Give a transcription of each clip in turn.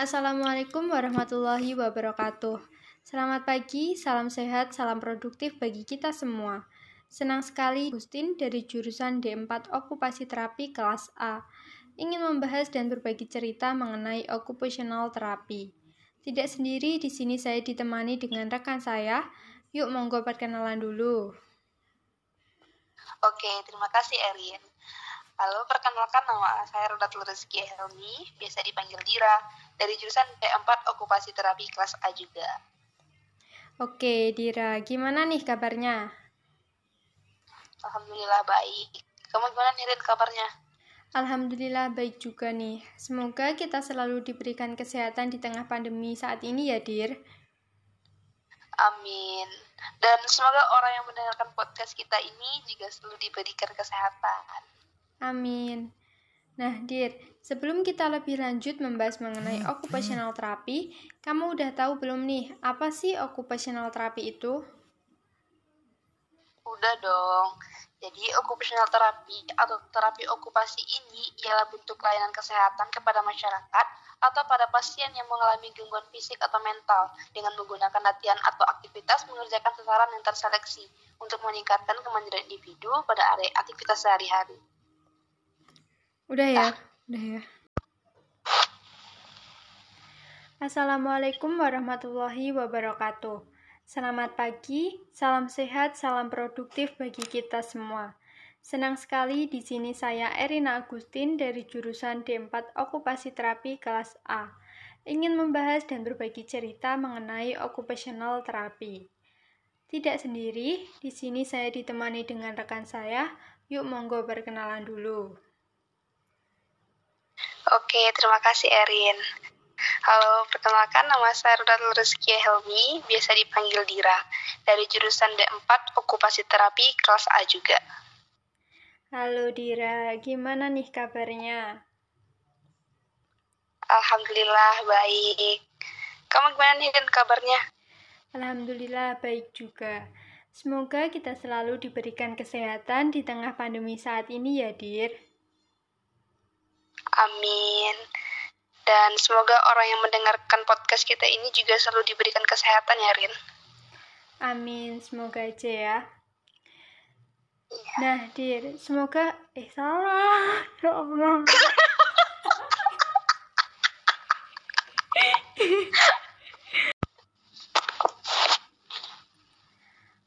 Assalamualaikum warahmatullahi wabarakatuh. Selamat pagi, salam sehat, salam produktif bagi kita semua. Senang sekali Gustin dari jurusan D4 Okupasi Terapi kelas A ingin membahas dan berbagi cerita mengenai occupational terapi. Tidak sendiri, di sini saya ditemani dengan rekan saya. Yuk monggo perkenalan dulu. Oke, terima kasih Erin. Halo, perkenalkan nama saya Rodatul Rezeki Helmi, biasa dipanggil Dira, dari jurusan P4 Okupasi Terapi kelas A juga. Oke, Dira, gimana nih kabarnya? Alhamdulillah baik. Kamu gimana nih, Rin, kabarnya? Alhamdulillah baik juga nih. Semoga kita selalu diberikan kesehatan di tengah pandemi saat ini ya, Dir. Amin. Dan semoga orang yang mendengarkan podcast kita ini juga selalu diberikan kesehatan. Amin. Nah, Dir, sebelum kita lebih lanjut membahas mengenai occupational therapy, kamu udah tahu belum nih, apa sih occupational therapy itu? Udah dong. Jadi, occupational therapy atau terapi okupasi ini ialah bentuk layanan kesehatan kepada masyarakat atau pada pasien yang mengalami gangguan fisik atau mental dengan menggunakan latihan atau aktivitas mengerjakan sasaran yang terseleksi untuk meningkatkan kemandirian individu pada area aktivitas sehari-hari. Udah ya, udah ya. Assalamualaikum warahmatullahi wabarakatuh. Selamat pagi, salam sehat, salam produktif bagi kita semua. Senang sekali di sini saya Erina Agustin dari jurusan D4 Okupasi Terapi kelas A. Ingin membahas dan berbagi cerita mengenai occupational therapy. Tidak sendiri, di sini saya ditemani dengan rekan saya. Yuk monggo perkenalan dulu. Oke, terima kasih Erin. Halo, perkenalkan nama saya Rudatul Rizky Helmi, biasa dipanggil Dira, dari jurusan D4 Okupasi Terapi kelas A juga. Halo Dira, gimana nih kabarnya? Alhamdulillah baik. Kamu gimana nih dan kabarnya? Alhamdulillah baik juga. Semoga kita selalu diberikan kesehatan di tengah pandemi saat ini ya, Dir. Amin. Dan semoga orang yang mendengarkan podcast kita ini juga selalu diberikan kesehatan ya, Rin. Amin, semoga aja ya. Iya. Nah, Dir, semoga eh salah. Ya Allah.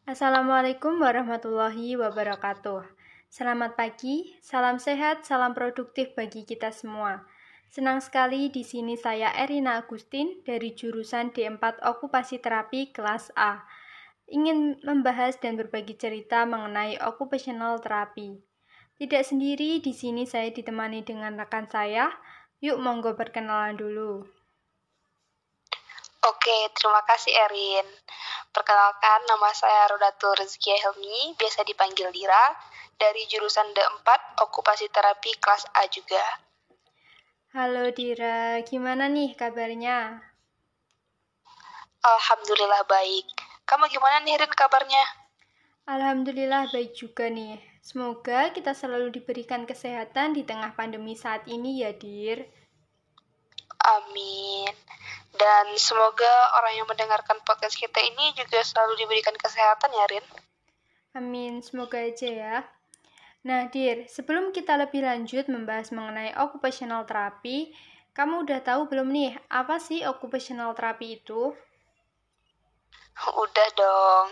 Assalamualaikum warahmatullahi wabarakatuh. Selamat pagi, salam sehat, salam produktif bagi kita semua. Senang sekali di sini saya Erina Agustin dari jurusan D4 Okupasi Terapi kelas A. Ingin membahas dan berbagi cerita mengenai occupational therapy. Tidak sendiri, di sini saya ditemani dengan rekan saya. Yuk monggo perkenalan dulu. Oke, terima kasih Erin. Perkenalkan, nama saya Rodatul Rezeki Helmi, biasa dipanggil Dira dari jurusan D4 Okupasi Terapi kelas A juga. Halo Dira, gimana nih kabarnya? Alhamdulillah baik. Kamu gimana nih Rin kabarnya? Alhamdulillah baik juga nih. Semoga kita selalu diberikan kesehatan di tengah pandemi saat ini ya, Dir. Amin. Dan semoga orang yang mendengarkan podcast kita ini juga selalu diberikan kesehatan ya, Rin. Amin, semoga aja ya. Nah, Dir, sebelum kita lebih lanjut membahas mengenai occupational therapy, kamu udah tahu belum nih, apa sih occupational therapy itu? Udah dong.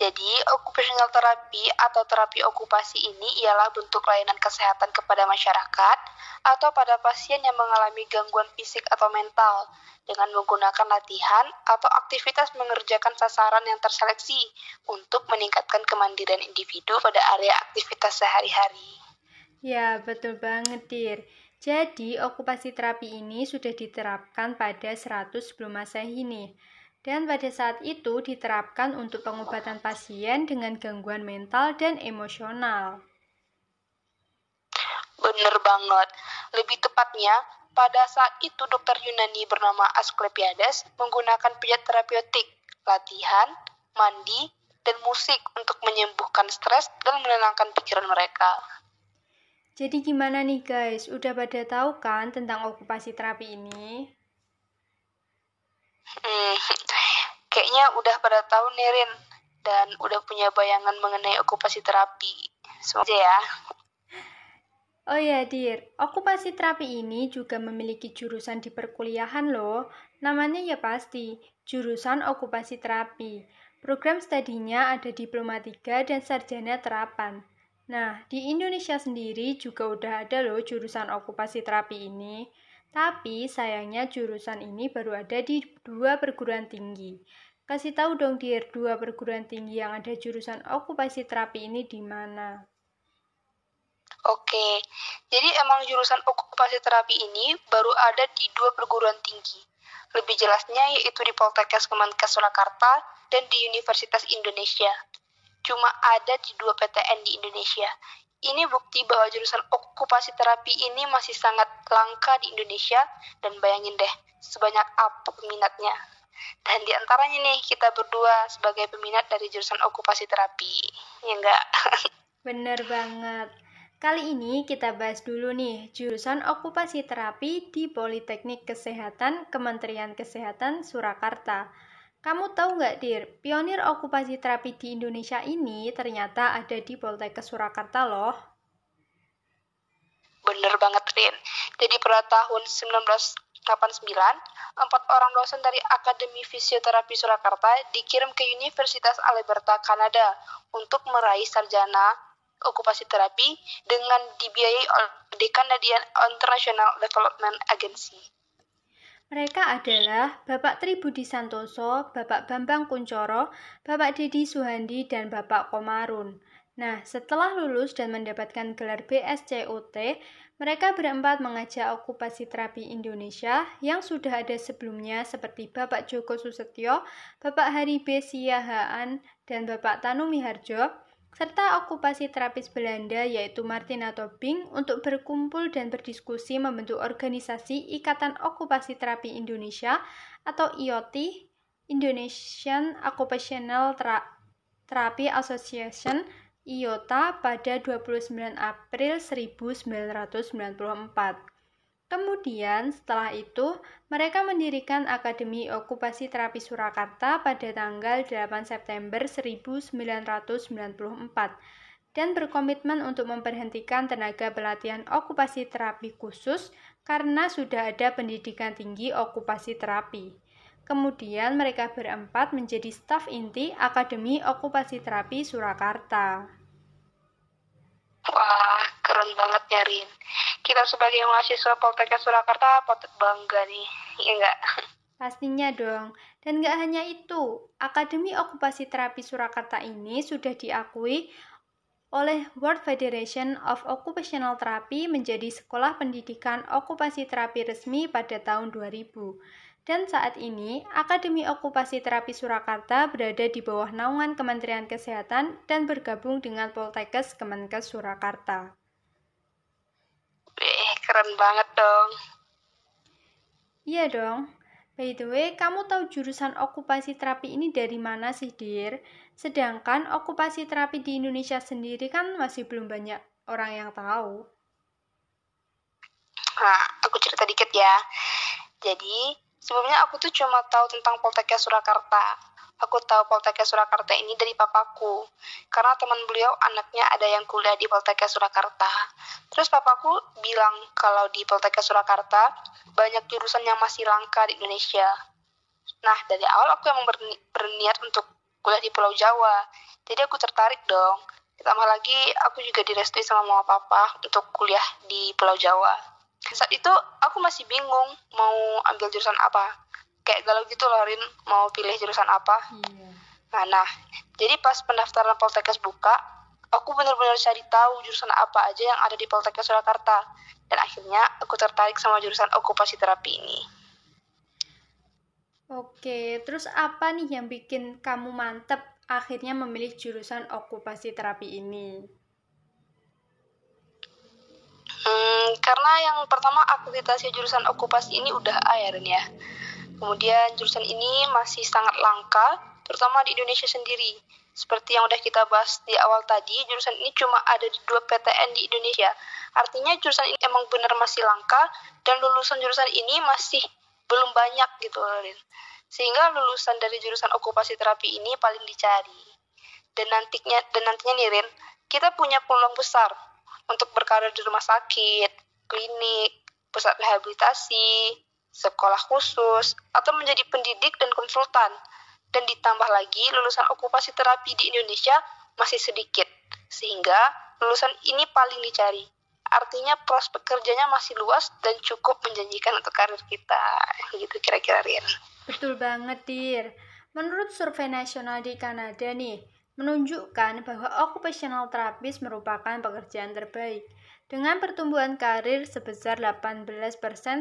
Jadi, occupational therapy atau terapi okupasi ini ialah bentuk layanan kesehatan kepada masyarakat atau pada pasien yang mengalami gangguan fisik atau mental dengan menggunakan latihan atau aktivitas mengerjakan sasaran yang terseleksi untuk meningkatkan kemandirian individu pada area aktivitas sehari-hari. Ya, betul banget, Dir. Jadi, okupasi terapi ini sudah diterapkan pada 100 sebelum Masehi nih. Dan pada saat itu diterapkan untuk pengobatan pasien dengan gangguan mental dan emosional. Bener banget. Lebih tepatnya, pada saat itu dokter Yunani bernama Asklepiades menggunakan pijat terapeutik, latihan, mandi, dan musik untuk menyembuhkan stres dan menenangkan pikiran mereka. Jadi gimana nih guys, udah pada tahu kan tentang okupasi terapi ini? Hmm, kayaknya udah pada tahu nih Rin, dan udah punya bayangan mengenai okupasi terapi. Semoga ya. Oh ya, Dir. Okupasi terapi ini juga memiliki jurusan di perkuliahan loh. Namanya ya pasti, jurusan okupasi terapi. Program studinya ada Diploma 3 dan Sarjana Terapan. Nah, di Indonesia sendiri juga udah ada loh jurusan okupasi terapi ini. Tapi sayangnya jurusan ini baru ada di dua perguruan tinggi. Kasih tahu dong dir, dua perguruan tinggi yang ada jurusan okupasi terapi ini di mana? Oke, jadi emang jurusan okupasi terapi ini baru ada di dua perguruan tinggi. Lebih jelasnya yaitu di Poltekkes Kemenkes Surakarta dan di Universitas Indonesia. Cuma ada di dua PTN di Indonesia. Ini bukti bahwa jurusan okupasi terapi ini masih sangat langka di Indonesia dan bayangin deh sebanyak apa peminatnya. Dan di antaranya nih kita berdua sebagai peminat dari jurusan okupasi terapi. Ya enggak? Bener banget. Kali ini kita bahas dulu nih jurusan okupasi terapi di Politeknik Kesehatan Kementerian Kesehatan Surakarta. Kamu tahu nggak, Dir, pionir okupasi terapi di Indonesia ini ternyata ada di Poltekkes Surakarta loh. Bener banget, Rin. Jadi pada tahun 1989, empat orang dosen dari Akademi Fisioterapi Surakarta dikirim ke Universitas Alberta, Kanada untuk meraih sarjana okupasi terapi dengan dibiayai oleh Canadian International Development Agency. Mereka adalah Bapak Tri Budi Santoso, Bapak Bambang Kuncoro, Bapak Dedi Suhandi, dan Bapak Komarun. Nah, setelah lulus dan mendapatkan gelar BSCOT, mereka berempat mengajak okupasi terapi Indonesia yang sudah ada sebelumnya seperti Bapak Joko Susetyo, Bapak Hari B. Siahaan, dan Bapak Tanu Miharjo, serta okupasi terapis Belanda yaitu Martina Tobing untuk berkumpul dan berdiskusi membentuk organisasi Ikatan Okupasi Terapi Indonesia atau IOT Indonesian Occupational Therapy Association IOTA pada 29 April 1994. Kemudian, setelah itu, mereka mendirikan Akademi Okupasi Terapi Surakarta pada tanggal 8 September 1994 dan berkomitmen untuk memberhentikan tenaga pelatihan okupasi terapi khusus karena sudah ada pendidikan tinggi okupasi terapi. Kemudian mereka berempat menjadi staf inti Akademi Okupasi Terapi Surakarta. Wah, banget ya Rin kita sebagai mahasiswa Poltekkes Surakarta patut bangga nih, ya enggak? Pastinya dong. Dan nggak hanya itu, Akademi Okupasi Terapi Surakarta ini sudah diakui oleh World Federation of Occupational Therapy menjadi sekolah pendidikan okupasi terapi resmi pada tahun 2000. Dan saat ini, Akademi Okupasi Terapi Surakarta berada di bawah naungan Kementerian Kesehatan dan bergabung dengan Poltekkes Kemenkes Surakarta keren banget dong. Iya dong. By the way, kamu tahu jurusan okupasi terapi ini dari mana sih, Dir? Sedangkan okupasi terapi di Indonesia sendiri kan masih belum banyak orang yang tahu. Nah, aku cerita dikit ya. Jadi, sebelumnya aku tuh cuma tahu tentang Poltekkes Surakarta Aku tahu Poltekkes Surakarta ini dari papaku, karena teman beliau anaknya ada yang kuliah di Poltekkes Surakarta. Terus papaku bilang kalau di Poltekkes Surakarta banyak jurusan yang masih langka di Indonesia. Nah, dari awal aku emang berni berniat untuk kuliah di Pulau Jawa, jadi aku tertarik dong. Ditambah lagi, aku juga direstui sama mama papa untuk kuliah di Pulau Jawa. Saat itu, aku masih bingung mau ambil jurusan apa kayak galau gitu loh Rin mau pilih jurusan apa iya. nah nah jadi pas pendaftaran Poltekkes buka aku benar-benar cari tahu jurusan apa aja yang ada di Poltekkes Surakarta dan akhirnya aku tertarik sama jurusan okupasi terapi ini Oke, terus apa nih yang bikin kamu mantep akhirnya memilih jurusan okupasi terapi ini? Hmm, karena yang pertama akreditasi jurusan okupasi ini udah A ya, ya. Kemudian jurusan ini masih sangat langka, terutama di Indonesia sendiri. Seperti yang udah kita bahas di awal tadi, jurusan ini cuma ada di dua PTN di Indonesia. Artinya jurusan ini emang benar masih langka, dan lulusan jurusan ini masih belum banyak gitu Rin. Sehingga lulusan dari jurusan okupasi terapi ini paling dicari. Dan nantinya dan nantinya nih Rin, kita punya peluang besar untuk berkarir di rumah sakit, klinik, pusat rehabilitasi, sekolah khusus, atau menjadi pendidik dan konsultan. Dan ditambah lagi, lulusan okupasi terapi di Indonesia masih sedikit, sehingga lulusan ini paling dicari. Artinya prospek kerjanya masih luas dan cukup menjanjikan untuk karir kita. Gitu kira-kira Rian. Betul banget, Dir. Menurut survei nasional di Kanada nih, menunjukkan bahwa occupational therapist merupakan pekerjaan terbaik dengan pertumbuhan karir sebesar 18%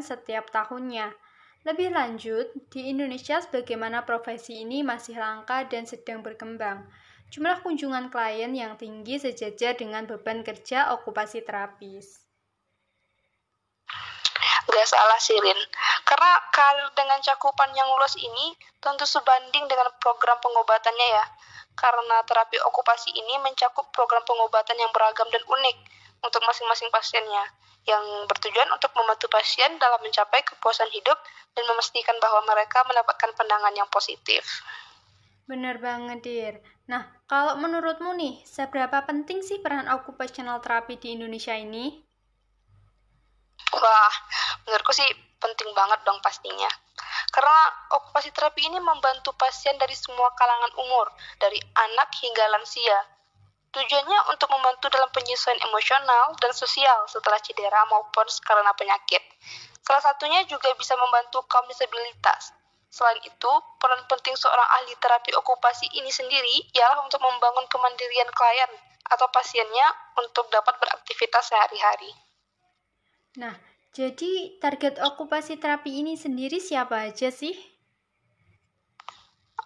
setiap tahunnya. Lebih lanjut, di Indonesia sebagaimana profesi ini masih langka dan sedang berkembang. Jumlah kunjungan klien yang tinggi sejajar dengan beban kerja okupasi terapis. Gak salah Sirin, karena karir dengan cakupan yang luas ini tentu sebanding dengan program pengobatannya ya. Karena terapi okupasi ini mencakup program pengobatan yang beragam dan unik untuk masing-masing pasiennya yang bertujuan untuk membantu pasien dalam mencapai kepuasan hidup dan memastikan bahwa mereka mendapatkan pandangan yang positif. Benar banget, Dir. Nah, kalau menurutmu nih, seberapa penting sih peran occupational therapy di Indonesia ini? Wah, menurutku sih penting banget dong pastinya. Karena okupasi terapi ini membantu pasien dari semua kalangan umur, dari anak hingga lansia, Tujuannya untuk membantu dalam penyesuaian emosional dan sosial setelah cedera maupun karena penyakit. Salah satunya juga bisa membantu kaum disabilitas. Selain itu, peran penting seorang ahli terapi okupasi ini sendiri ialah untuk membangun kemandirian klien atau pasiennya untuk dapat beraktivitas sehari-hari. Nah, jadi target okupasi terapi ini sendiri siapa aja sih?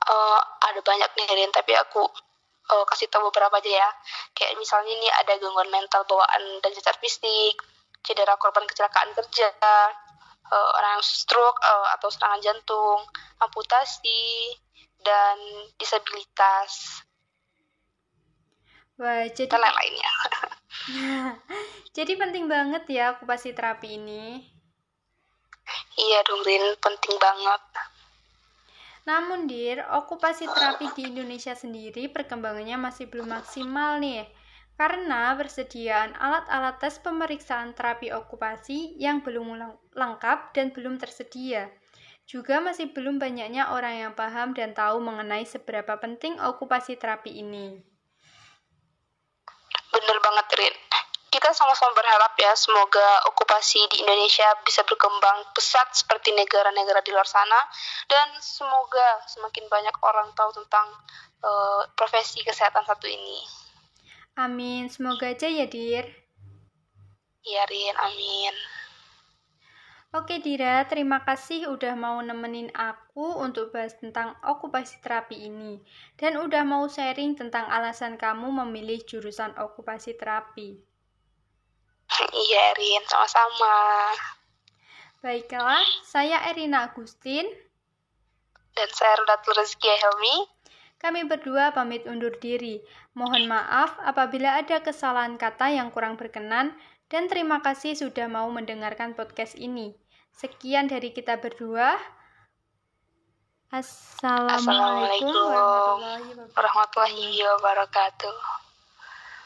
Uh, ada banyak nih, Rin, tapi aku uh, kasih tahu beberapa aja ya. Kayak misalnya ini ada gangguan mental bawaan dan cacat fisik, cedera korban kecelakaan kerja, uh, orang yang stroke uh, atau serangan jantung, amputasi, dan disabilitas. Wah, jadi dan lain-lainnya. jadi penting banget ya okupasi terapi ini. Iya dong, Rin, penting banget. Namun, Dir, okupasi terapi di Indonesia sendiri perkembangannya masih belum maksimal nih. Karena persediaan alat-alat tes pemeriksaan terapi okupasi yang belum lengkap dan belum tersedia. Juga masih belum banyaknya orang yang paham dan tahu mengenai seberapa penting okupasi terapi ini. Bener banget, Rin kita sama-sama berharap ya semoga okupasi di Indonesia bisa berkembang pesat seperti negara-negara di luar sana dan semoga semakin banyak orang tahu tentang uh, profesi kesehatan satu ini. Amin, semoga aja ya Dir. Iya Rin, amin. Oke Dira, terima kasih udah mau nemenin aku untuk bahas tentang okupasi terapi ini dan udah mau sharing tentang alasan kamu memilih jurusan okupasi terapi. Iya, Erin, sama-sama. Baiklah, saya Erina Agustin. Dan saya Rudatul Rezeki Helmi. Kami berdua pamit undur diri. Mohon maaf apabila ada kesalahan kata yang kurang berkenan, dan terima kasih sudah mau mendengarkan podcast ini. Sekian dari kita berdua. Assalamualaikum, Assalamualaikum warahmatullahi wabarakatuh.